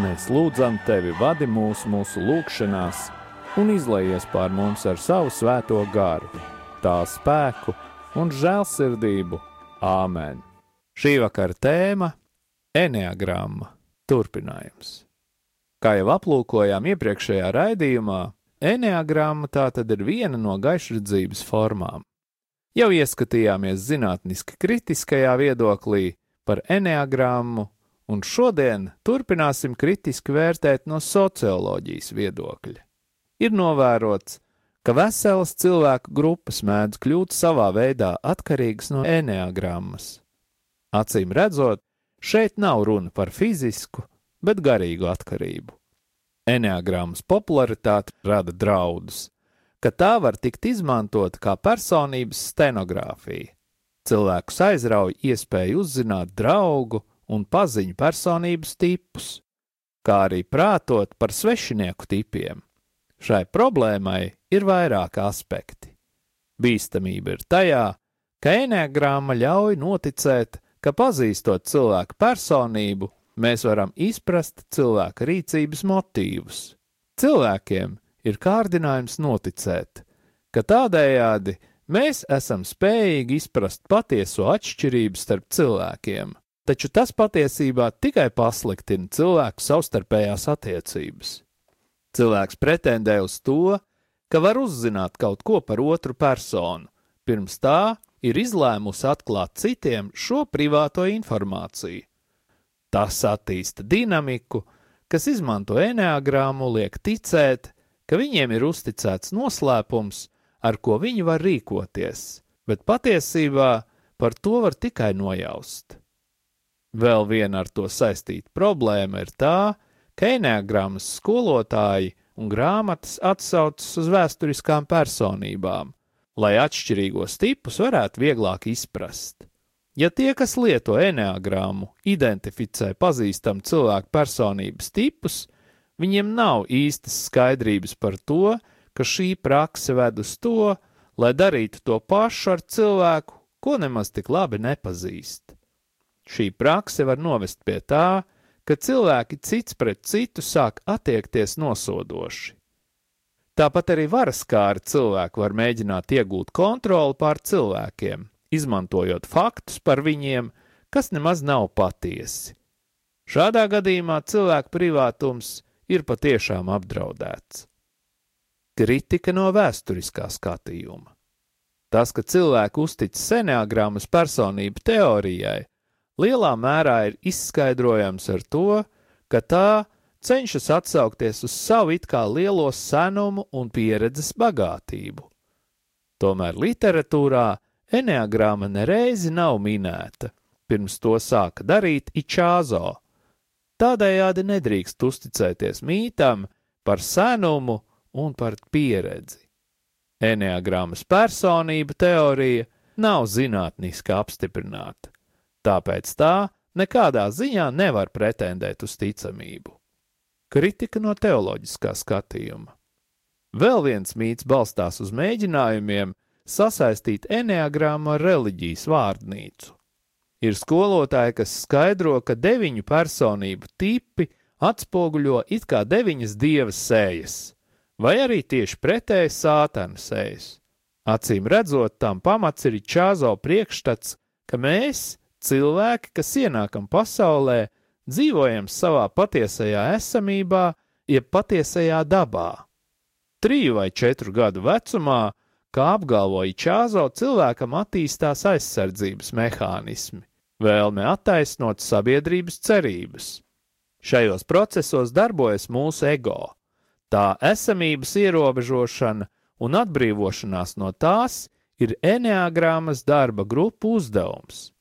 Mēs lūdzam tevi, vadi mūs mūsu lūgšanās, un izlaies pār mums ar savu svēto garu, tā spēku un žēlsirdību. Āmen! Šī vakara tēma - Enneagramma turpinājums. Kā jau aplūkojām iepriekšējā raidījumā, Enneagramma tā tad ir viena no gaišredzības formām. Jau ieskatījāmies zinātniski kritiskajā viedoklī par enneagrammu un šodien turpināsim kritiski vērtēt no socioloģijas viedokļa. ir novērots, ka veselas cilvēku grupas mēdz kļūt savā veidā atkarīgas no eneagrammas. Acīm redzot, šeit nav runa par fizisku, bet garīgu atkarību. Eneagrammas popularitāte rada draudus, ka tā var tikt izmantota kā personības stenogrāfija. Cilvēkus aizrauj iespēja uzzināt draugu un paziņu personības tipus, kā arī prātot par svešinieku tipiem. Šai problēmai ir vairāki aspekti. Bīstamība ir tajā, ka enēgrāma ļauj noticēt, ka pazīstot cilvēku personību, mēs varam izprast cilvēka rīcības motīvus. Cilvēkiem ir kārdinājums noticēt, ka tādējādi mēs esam spējīgi izprast patieso atšķirību starp cilvēkiem, taču tas patiesībā tikai pasliktina cilvēku savstarpējās attiecības. Cilvēks pretendē uz to, ka var uzzināt kaut ko par otru personu, pirms tā ir izlēmusi atklāt citiem šo privāto informāciju. Tas attīsta dinamiku, kas izmanto enneagrāmu, liek ticēt, ka viņiem ir uzticēts noslēpums, ar ko viņi var rīkoties, bet patiesībā par to var tikai nojaust. Vēl viena ar to saistīta problēma ir tā, ka enneagrammas skolotāji un grāmatas atsaucas uz vēsturiskām personībām, lai atšķirīgos tipus varētu vieglāk izprast. Ja tie, kas lieto enneagrammu, identificē pazīstamu cilvēku personības tipus, viņiem nav īstas skaidrības par to, ka šī prakse ved uz to, lai darītu to pašu ar cilvēku, ko nemaz tik labi nepazīst. Šī prakse var novest pie tā, ka cilvēki cits pret citu sāk attiekties nosodoši. Tāpat arī varas kāri cilvēki var mēģināt iegūt kontroli pār cilvēkiem, izmantojot faktus par viņiem, kas nemaz nav patiesi. Šādā gadījumā cilvēka privātums ir patiešām apdraudēts. Kritika no vēsturiskā skatījuma. Tas, ka cilvēki uztic senāgrāmas personību teorijai, lielā mērā ir izskaidrojams ar to, ka tā cenšas atsaukties uz savu it kā lielo senumu un pieredzes bagātību. Tomēr literatūrā Eneagrāma nereizi nav minēta, pirms to sāka darīt Ičāzo. Tādējādi nedrīkst uzticēties mītam par senumu un par pieredzi. Eneagrāmas personība teorija nav zinātniski apstiprināta, tāpēc tā nekādā ziņā nevar pretendēt uz ticamību. Kritika no teoloģiskā skatījuma. Vēl viens mīts balstās uz mēģinājumiem sasaistīt enneagrammu ar reliģijas vārdnīcu. Ir skolotāji, kas skaidro, ka deviņu personību tipi atspoguļo it kā deviņas dievas sējas, vai arī tieši pretēji sātana sējas. Acīm redzot, tam pamats ir čāzo priekšstats, ka mēs, cilvēki, kas ienākam pasaulē, dzīvojam savā patiesajā esamībā, jeb patiesajā dabā. Triju vai četru gadu vecumā Kā apgalvoja Čāzo, cilvēkam attīstās aizsardzības mehānismi, vēlme attaisnot sabiedrības cerības. Šajos procesos darbojas mūsu ego, tā esamības ierobežošana un atbrīvošanās no tās ir enneagrāmas darba grupu uzdevums.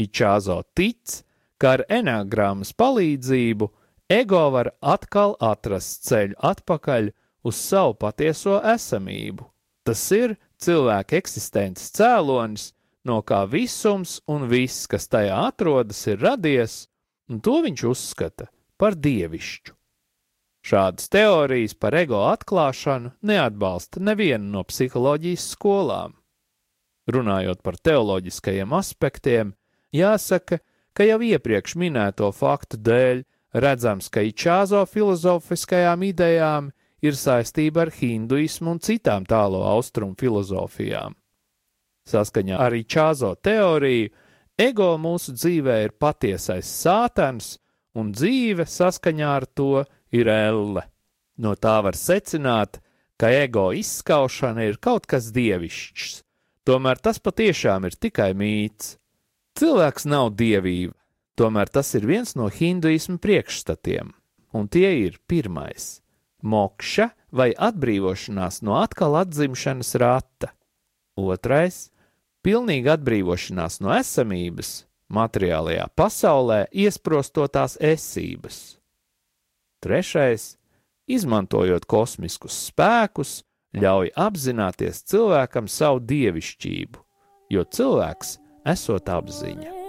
Ičāzo tic, ka ar enneagrāmas palīdzību ego var atkal atrast ceļu atpakaļ uz savu patieso esamību. Tas ir cilvēka eksistences cēlonis, no kā visums un viss, kas tajā atrodas, ir radies, un to viņš uzskata par dievišķu. Šādas teorijas par ego atklāšanu neatbalsta neviena no psiholoģijas skolām. Runājot par teoloģiskajiem aspektiem, jāsaka, ka jau iepriekš minēto faktu dēļ redzams, ka Ičāzo filozofiskajām idejām ir saistība ar hinduismu un citām tālo austrumu filozofijām. Saskaņā ar Čāzo teoriju, ego mūsu dzīvē ir patiesais sātans, un dzīve saskaņā ar to ir elle. No tā var secināt, ka ego izskaušana ir kaut kas dievišķs, tomēr tas patiešām ir tikai mīts. Cilvēks nav dievība, tomēr tas ir viens no hinduismu priekšstatiem, un tie ir pirmais mokša vai atbrīvošanās no atkal atzimšanas rata. Otrais - pilnīga atbrīvošanās no esamības materiālajā pasaulē iesprostotās esības. Trešais - izmantojot kosmiskus spēkus, ļauj apzināties cilvēkam savu dievišķību, jo cilvēks esot apziņa.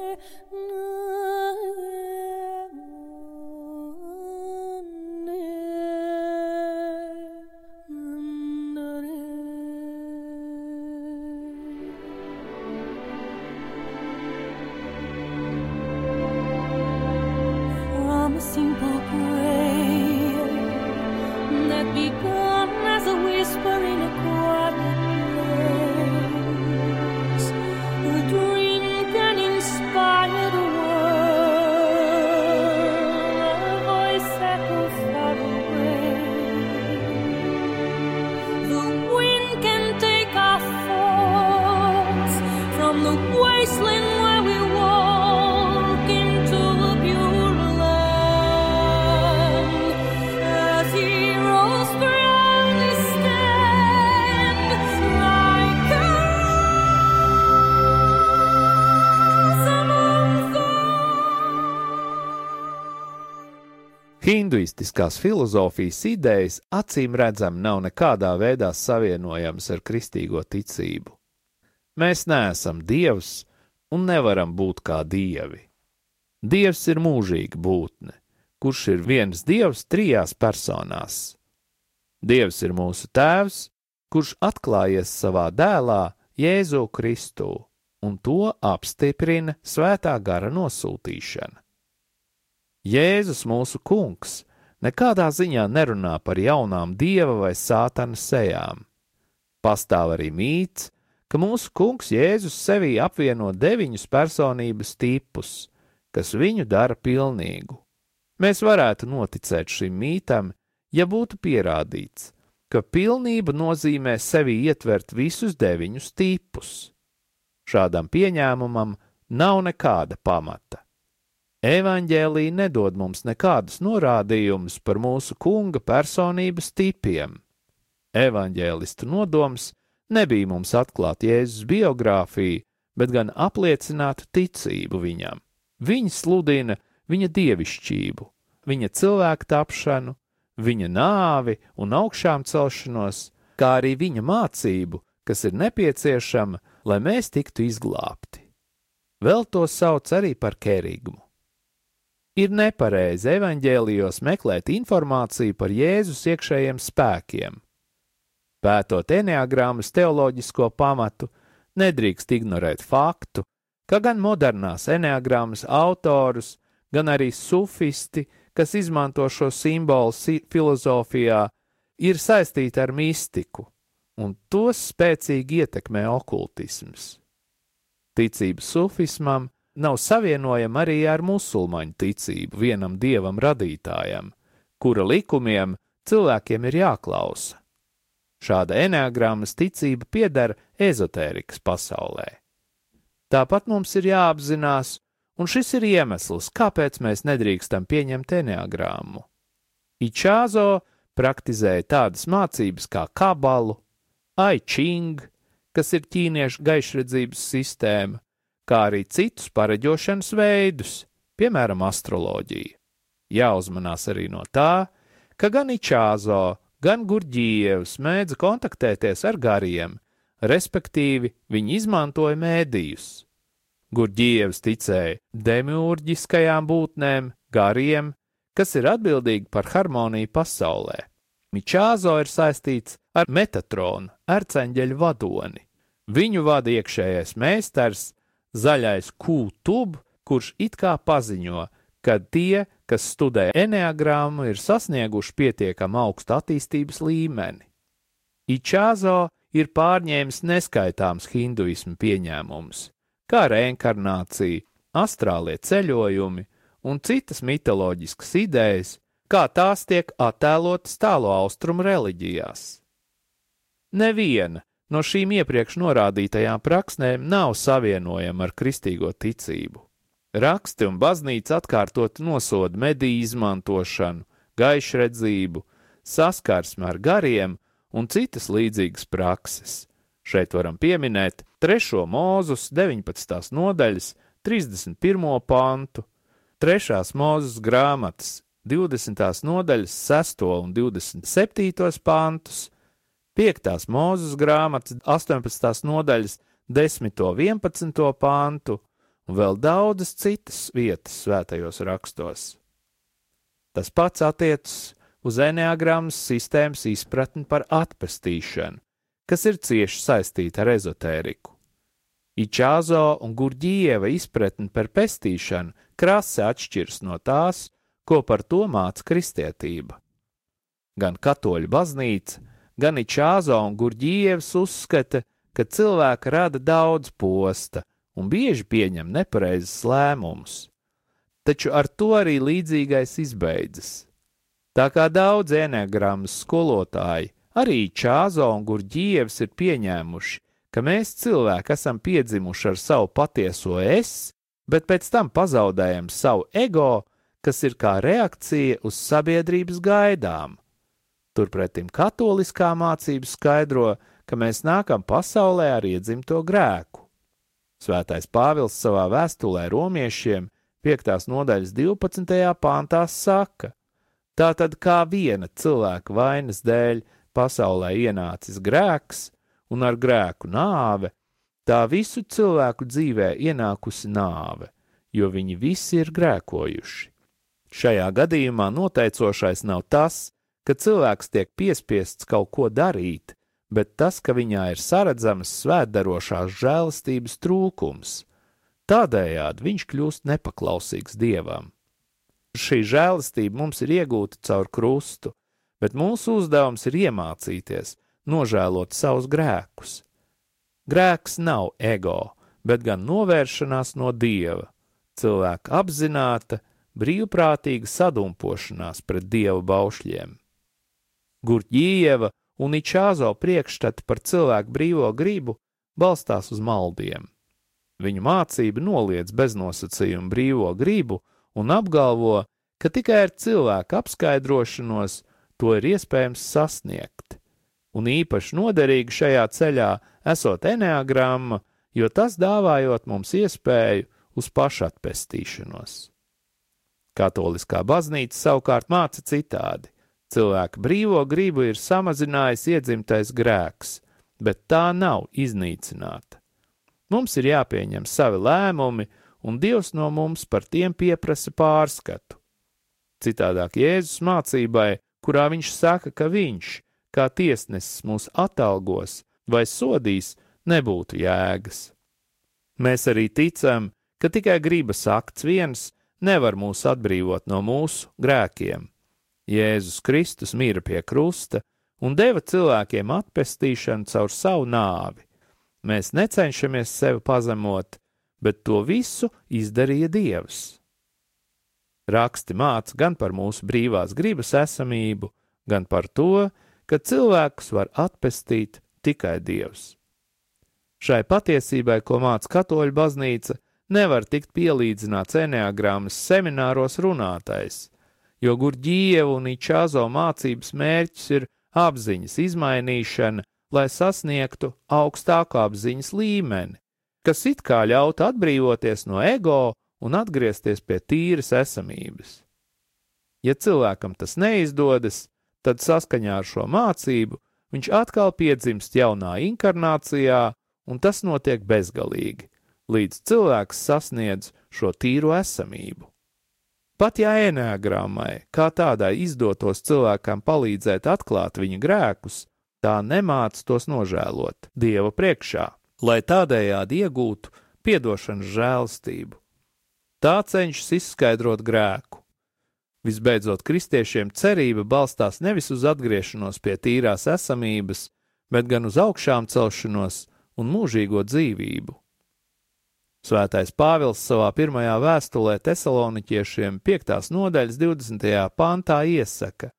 Hinduistiskās filozofijas idejas acīm redzam nav nekādā veidā savienojamas ar kristīgo ticību. Mēs neesam dievs un nevaram būt kā dievi. Dievs ir mūžīga būtne, kurš ir viens dievs trijās personās. Dievs ir mūsu tēvs, kurš atklājies savā dēlā Jēzu Kristu, un to apstiprina svētā gara nosūtīšana. Jēzus mūsu kungs nekādā ziņā nerunā par jaunām dieva vai sātana sejām. Pastāv arī mīts, ka mūsu kungs Jēzus sevī apvieno deviņus personības tipus, kas viņu dara pilnīgu. Mēs varētu noticēt šim mītam, ja būtu pierādīts, ka pilnība nozīmē sevi ietvert visus deviņus tipus. Šādam pieņēmumam nav nekāda pamata. Evanģēlīja nedod mums nekādus norādījumus par mūsu kunga personības tipiem. Evanģēlistu nodoms nebija mums atklāt Jēzus biogrāfiju, bet gan apliecināt ticību viņam. Viņi sludina viņa dievišķību, viņa cilvēku tapšanu, viņa nāvi un augšām celšanos, kā arī viņa mācību, kas ir nepieciešama, lai mēs tiktu izglābti. Vēl to sauc arī par kerīgumu. Ir nepareizi evaņģēlijos meklēt informāciju par Jēzus iekšējiem spēkiem. Pētot enneagrāmas teoloģisko pamatu, nedrīkst ignorēt faktu, ka gan modernās enneagrāmas autorus, gan arī sufisti, kas izmanto šo simbolu filozofijā, ir saistīti ar mistiku, un tos spēcīgi ietekmē okultisms. Ticība sufismam nav savienojama arī ar musulmaņu ticību vienam dievam radītājam, kura likumiem cilvēkiem ir jāklausa. Šāda enneagrammas ticība pieder ezotērikas pasaulē. Tāpat mums ir jāapzinās, un šis ir iemesls, kāpēc mēs nedrīkstam pieņemt enneagrammu. Ičāzo praktizēja tādas mācības kā kabalu, aičing, kas ir ķīniešu gaišredzības sistēma, kā arī citus pareģošanas veidus, piemēram, astroloģiju. Jāuzmanās arī no tā, ka gan Ičāzo, gan Gurģievs mēdza kontaktēties ar gariem, respektīvi viņi izmantoja mēdījus. Gurģievs ticēja demiurģiskajām būtnēm, gariem, kas ir atbildīgi par harmoniju pasaulē. Mičāzo ir saistīts ar Metatronu, arcēnģeļu vadoni. Viņu vada iekšējais meistars, zaļais kūtub, kurš it kā paziņo, ka tie, kas studē enneagrammu, ir sasnieguši pietiekami augstu attīstības līmeni. Ičāzo ir pārņēmis neskaitāms hinduismu pieņēmumus, kā reinkarnācija, astrālie ceļojumi un citas mitoloģiskas idejas, kā tās tiek attēlotas tālo austrumu reliģijās. Neviena no šīm iepriekš norādītajām praksnēm nav savienojama ar kristīgo ticību. Raksti un baznīca atkārtot nosoda mediju izmantošanu, gaišredzību, saskarsme ar gariem un citas līdzīgas prakses. Šeit varam pieminēt 3. mūzus 19. nodaļas 31. pantu, 3. mūzes grāmatas 20. nodaļas 6. un 27. pantus, 5. mūzes grāmatas 18. nodaļas 10. un 11. pantu un vēl daudzas citas vietas svētajos rakstos. Tas pats attiecas uz enneagrammas sistēmas izpratni par atpestīšanu, kas ir cieši saistīta ar ezotēriku. Ičāzo un Gurģieva izpratne par pestīšanu krasi atšķiras no tās, ko par to māca kristietība. Gan katoļu baznīca, gan Ičāzo un Gurģievs uzskata, ka cilvēka rada daudz posta un bieži pieņem nepareizes lēmumus. Taču ar to arī līdzīgais izbeidzas. Tā kā daudz enegrammas skolotāji, arī Čāzo un Gurģievs ir pieņēmuši, ka mēs cilvēki esam piedzimuši ar savu patieso es, bet pēc tam pazaudējam savu ego, kas ir kā reakcija uz sabiedrības gaidām. Turpretim katoliskā mācība skaidro, ka mēs nākam pasaulē ar iedzimto grēku. Svētais Pāvils savā vēstulē romiešiem 5. nodaļas 12. pāntā saka: Tātad kā viena cilvēka vainas dēļ pasaulē ienācis grēks un ar grēku nāve, tā visu cilvēku dzīvē ienākusi nāve, jo viņi visi ir grēkojuši. Šajā gadījumā noteicošais nav tas, ka cilvēks tiek piespiests kaut ko darīt, bet tas, ka viņā ir saredzamas svētdarošās žēlastības trūkums. Tādējādi viņš kļūst nepaklausīgs dievam šī žēlastība mums ir iegūta caur krustu, bet mūsu uzdevums ir iemācīties, nožēlot savus grēkus. Grēks nav ego, bet gan novēršanās no dieva, cilvēka apzināta, brīvprātīga sadumpošanās pret dieva baušļiem. Gurķieva un Ičāzo priekšstati par cilvēku brīvo gribu balstās uz maldiem. Viņu mācība noliedz beznosacījumu brīvo gribu un apgalvo, ka tikai ar cilvēku apskaidrošanos to ir iespējams sasniegt. Un īpaši noderīgi šajā ceļā esot eneagramma, jo tas dāvājot mums iespēju uz pašatpestīšanos. Katoliskā baznīca savukārt māca citādi. Cilvēka brīvo gribu ir samazinājis iedzimtais grēks, bet tā nav iznīcināta. Mums ir jāpieņem savi lēmumi, un Dievs no mums par tiem pieprasa pārskatu. Citādāk Jēzus mācībai, kurā viņš saka, ka viņš, kā tiesnesis, mūs atalgos vai sodīs, nebūtu jēgas. Mēs arī ticam, ka tikai gribas akts viens nevar mūs atbrīvot no mūsu grēkiem. Jēzus Kristus mīra pie krusta un deva cilvēkiem atpestīšanu caur savu nāvi. Mēs necenšamies sevi pazemot, bet to visu izdarīja Dievs. Raksti māca gan par mūsu brīvās gribas esamību, gan par to, ka cilvēkus var atpestīt tikai Dievs. Šai patiesībai, ko māca katoļu baznīca, nevar tikt pielīdzināts eneagrammas semināros runātais, jo Gurģievu un Ičāzo mācības mērķis ir apziņas izmainīšana, lai sasniegtu augstāku apziņas līmeni, kas it kā ļautu atbrīvoties no ego un atgriezties pie tīras esamības. Ja cilvēkam tas neizdodas, tad saskaņā ar šo mācību viņš atkal piedzimst jaunā inkarnācijā, un tas notiek bezgalīgi, līdz cilvēks sasniedz šo tīro esamību. Pat ja enēgrammai kā tādai izdotos cilvēkam palīdzēt atklāt viņa grēkus, tā nemāc tos nožēlot Dieva priekšā lai tādējādi iegūtu piedošanas žēlstību. Tā cenšas izskaidrot grēku. Visbeidzot, kristiešiem cerība balstās nevis uz atgriešanos pie tīrās esamības, bet gan uz augšām celšanos un mūžīgo dzīvību. Svētais Pāvils savā pirmajā vēstulē Tesaloniķiešiem 5. nodaļas 20. pantā iesaka: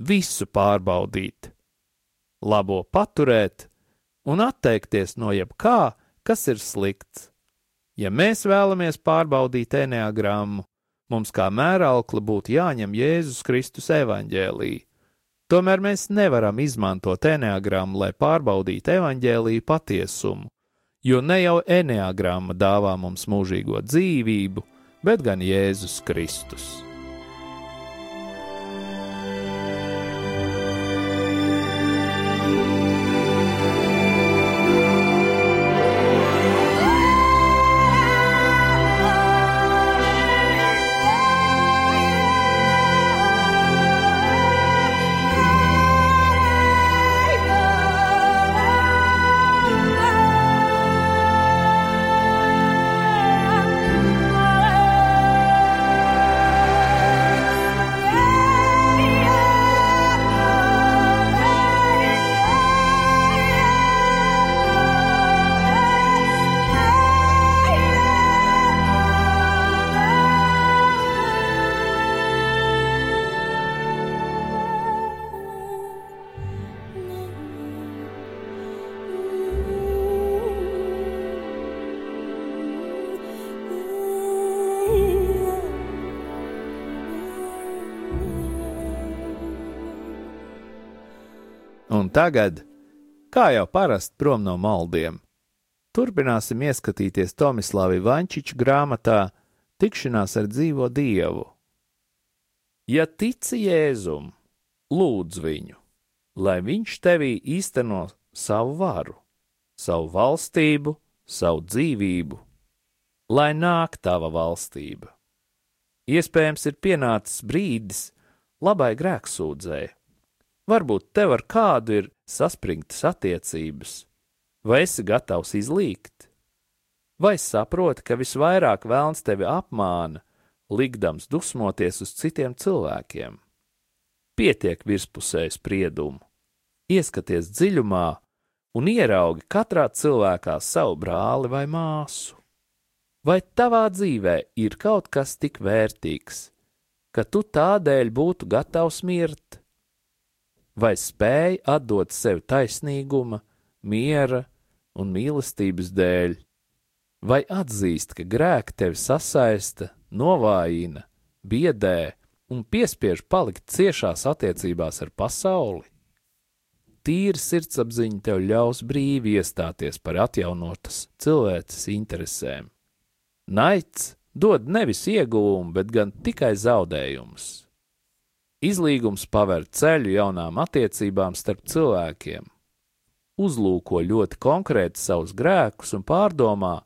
visu pārbaudīt, labo paturēt, un atteikties no jebkā, kas ir slikts. Ja mēs vēlamies pārbaudīt eneagrammu, mums kā mēraukla būtu jāņem Jēzus Kristus evaņģēlī. Tomēr mēs nevaram izmantot eneagrammu, lai pārbaudītu evaņģēlīju patiesumu, jo ne jau eneagramma dāvā mums mūžīgo dzīvību, bet gan Jēzus Kristus. Un tagad, kā jau parasti prom no maldiem, turpināsim ieskatīties Tomislava Vančiča grāmatā Tikšanās ar dzīvo dievu. Ja tici Jēzum, lūdz viņu, lai viņš tevī īsteno savu varu, savu valstību, savu dzīvību, lai nāk tava valstība. Iespējams, ir pienācis brīdis labai grēksūdzēji Varbūt tev ar kādu ir saspringtas attiecības, vai esi gatavs izlīgt? Vai saproti, ka visvairāk vēlns tevi apmāna, likdams dusmoties uz citiem cilvēkiem? Pietiek virspusēju spriedumu, ieskaties dziļumā un ieraugi katrā cilvēkā savu brāli vai māsu. Vai tavā dzīvē ir kaut kas tik vērtīgs, ka tu tādēļ būtu gatavs mirt? Vai spēj atdot sevi taisnīguma, miera un mīlestības dēļ, vai atzīst, ka grēki tevi sasaista, novājina, biedē un piespiež palikt ciešās attiecībās ar pasauli? Tīra sirdsapziņa tev ļaus brīvi iestāties par atjaunotas cilvēces interesēm. Naids dod nevis ieguvumu, bet gan tikai zaudējumus. Izlīgums paver ceļu jaunām attiecībām starp cilvēkiem. Uzlūko ļoti konkrēti savus grēkus un pārdomā,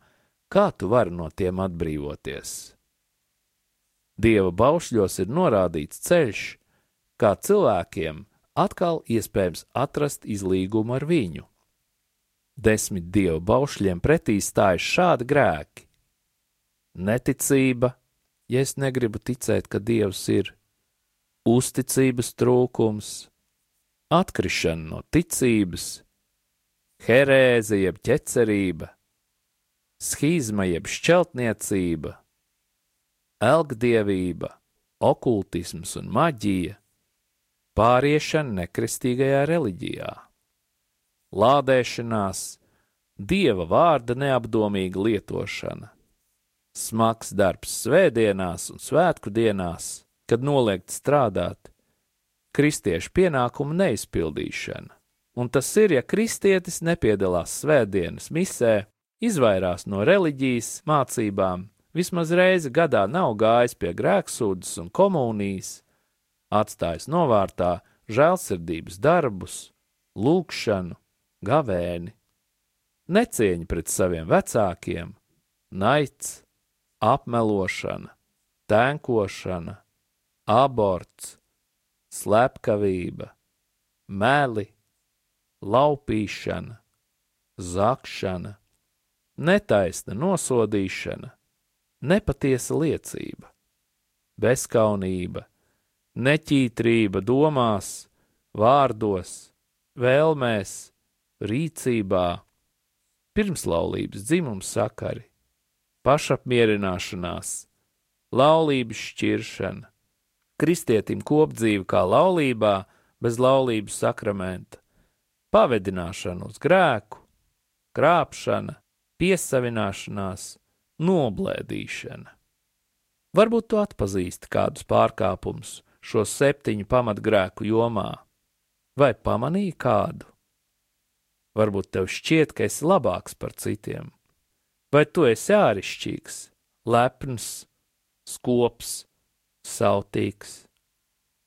kā tu vari no tiem atbrīvoties. Dieva baušļos ir norādīts ceļš, kā cilvēkiem atkal iespējams atrast izlīgumu ar viņu. Desmit dievu baušļiem pretī stājas šādi grēki: neticība, ja es negribu ticēt, ka Dievs ir, uzticības trūkums, atkrišana no ticības, herēze jeb ķecerība, schizma jeb šķeltniecība, elgdievība, okultisms un maģija, pāriešana nekristīgajā reliģijā, lādēšanās, dieva vārda neapdomīga lietošana, smags darbs svētdienās un svētku dienās, kad noliegt strādāt, kristiešu pienākumu neizpildīšana. Un tas ir, ja kristietis nepiedalās svētdienas misē, izvairās no reliģijas mācībām, vismaz reizi gadā nav gājis pie grēksūdzes un komunijas, atstājis novārtā žēlsirdības darbus, lūgšanu, gavēni, necieņu pret saviem vecākiem, naids, apmelošana, tēnkošana, aborts, slepkavība, meli, laupīšana, zakšana, netaisna nosodīšana, nepatiesa liecība, bezskaunība, neķītrība domās, vārdos, vēlmēs, rīcībā, pirmslaulības dzimums sakari, pašapmierināšanās, laulības šķiršana, kristietim kopdzīve kā laulībā, bez laulības sakramenta, pavedināšana uz grēku, krāpšana, piesavināšanās, noblēdīšana. Varbūt tu atpazīsti kādus pārkāpumus šo septiņu pamatgrēku jomā. Vai pamanīji kādu? Varbūt tev šķiet, ka esi labāks par citiem, vai tu esi āršķirīgs, lepns, skops, sautīgs.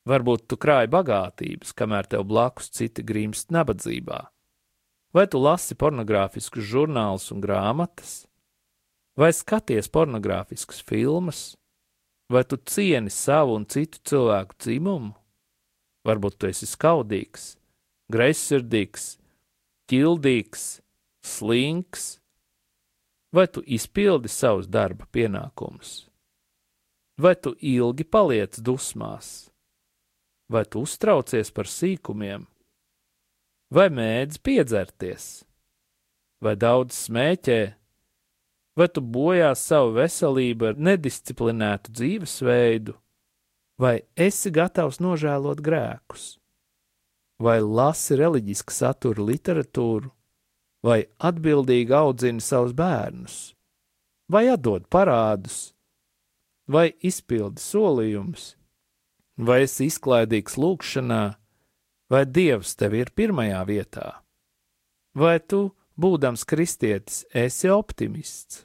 Varbūt tu krāji bagātības, kamēr tev blakus citi grimst nabadzībā. Vai tu lasi pornogrāfiskus žurnālus un grāmatas, vai skaties pornogrāfiskas filmas, vai tu cieni savu un citu cilvēku dzimumu? Varbūt tu esi skaudīgs, greizsirdīgs, ķildīgs, slinks, vai tu izpildi savus darba pienākumus, vai tu ilgi paliec dusmās, vai tu uztraucies par sīkumiem, vai mēdz piedzerties, vai daudz smēķē, vai tu bojā savu veselību ar nedisciplinētu dzīvesveidu, vai esi gatavs nožēlot grēkus, vai lasi reliģiska satura literatūru, vai atbildīgi audzini savus bērnus, vai atdod parādus, vai izpildi solījumus, vai esi izklaidīgs lūgšanā, vai Dievs tev ir pirmajā vietā, vai tu, būdams kristietis, esi optimists?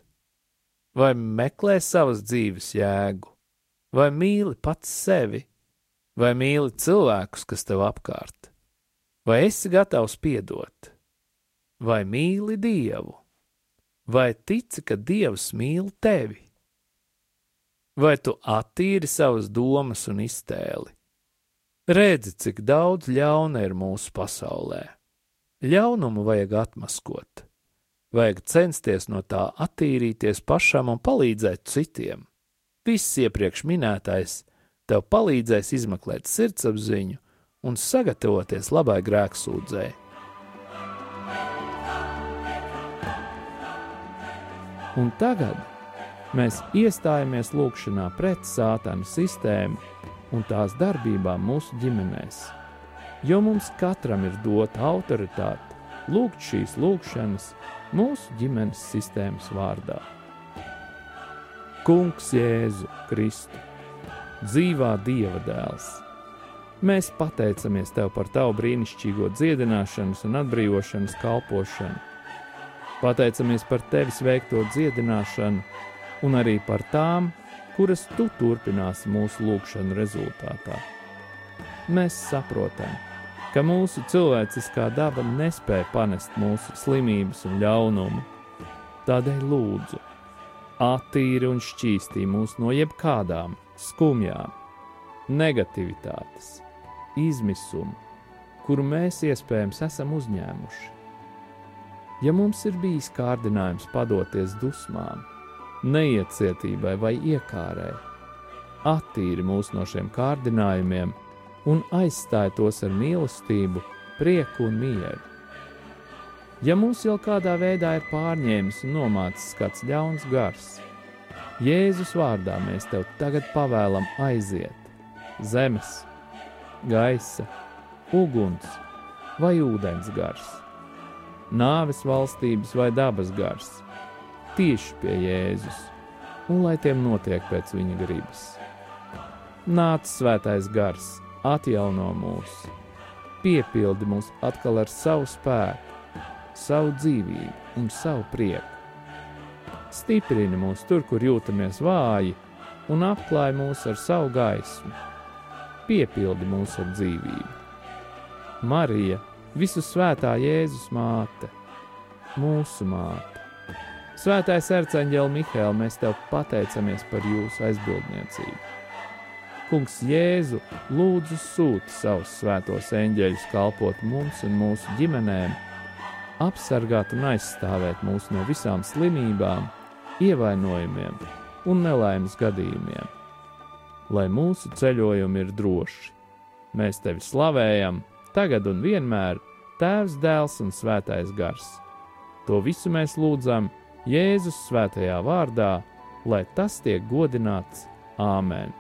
Vai meklē savas dzīves jēgu, vai mīli pats sevi, vai mīli cilvēkus, kas tev apkārt, vai esi gatavs piedot, vai mīli Dievu, vai tici, ka Dievs mīl tevi, vai tu attīri savas domas un iztēli. Redzi, cik daudz ļauna ir mūsu pasaulē. Ļaunumu vajag atmaskot Vajag censties no tā attīrīties pašam un palīdzēt citiem. Viss iepriekš minētais tev palīdzēs izmeklēt sirdsapziņu un sagatavoties labai grēksūdzēji. Un tagad mēs iestājamies lūgšanā pret sātana sistēmu un tās darbībām mūsu ģimenēs, jo mums katram ir dota autoritāte lūgt šīs lūgšanas mūsu ģimenes sistēmas vārdā. Kungs Jēzu Kristu, dzīvā Dieva dēls, mēs pateicamies Tev par Tavu brīnišķīgo dziedināšanas un atbrīvošanas kalpošanu. Pateicamies par Tevis veikto dziedināšanu un arī par tām, kuras Tu turpināsi mūsu lūgšanu rezultātā. Mēs saprotam, ka mūsu cilvēciskā daba nespēja panest mūsu slimības un ļaunumu. Tādēļ lūdzu, attīri un šķīstī mūs no jebkādām skumjām, negativitātes, izmisuma, kuru mēs iespējams esam uzņēmuši. Ja mums ir bijis kārdinājums padoties dusmām, neiecietībai vai iekārai, attīri mūs no šiem kārdinājumiem un aizstāja tos ar mīlestību, prieku un mieru. Ja mūs jau kādā veidā ir pārņēmis un nomācis kāds ļauns gars, Jēzus vārdā mēs tev tagad pavēlam aiziet. Zemes, gaisa, uguns vai ūdens gars, nāves valstības vai dabas gars, tieši pie Jēzus, un lai tiem notiek pēc viņa gribas. Nāc svētais gars, atjauno mūs, piepildi mūs atkal ar savu spēku, savu dzīvību un savu prieku. Stiprini mūs tur, kur jūtamies vāji, un apklāj mūs ar savu gaismu, piepildi mūs ar dzīvību. Marija, visu svētā Jēzus māte, mūsu māte. Svētais arcāņģēl Mihēl, mēs tev pateicamies par jūsu aizbildniecību. Kungs Jēzu lūdzu sūti savus svētos eņģeļus kalpot mums un mūsu ģimenēm, apsargāt un aizstāvēt mūs no visām slimībām, ievainojumiem un nelaimes gadījumiem. Lai mūsu ceļojumi ir droši, mēs tevi slavējam, tagad un vienmēr, Tēvs, Dēls un Svētais Gars. To visu mēs lūdzam Jēzus svētajā vārdā, lai tas tiek godināts Āmen!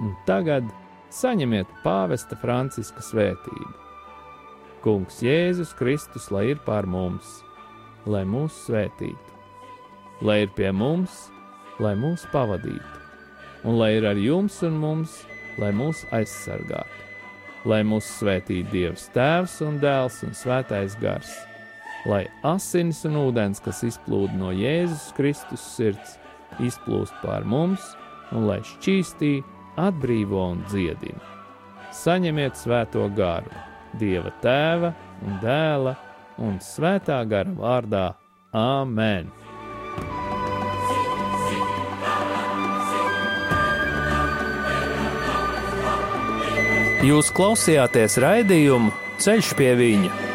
un tagad saņemiet pāvesta Franciska svētību. Kungs Jēzus Kristus, lai ir pār mums, lai mūs svētītu, lai ir pie mums, lai mūs pavadītu, un lai ir ar jums un mums, lai mūs aizsargātu. lai mūs svētī Dievs Tēvs un Dēls un Svētais Gars, lai asinis un ūdens, kas izplūda no Jēzus Kristus sirds, izplūst pār mums un lai šķīstī, atbrīvo un dziedina. Saņemiet svēto garu, Dieva Tēva un Dēla un Svētā gara vārdā Āmen! Jūs klausījāties raidījumu Ceļš pie viņa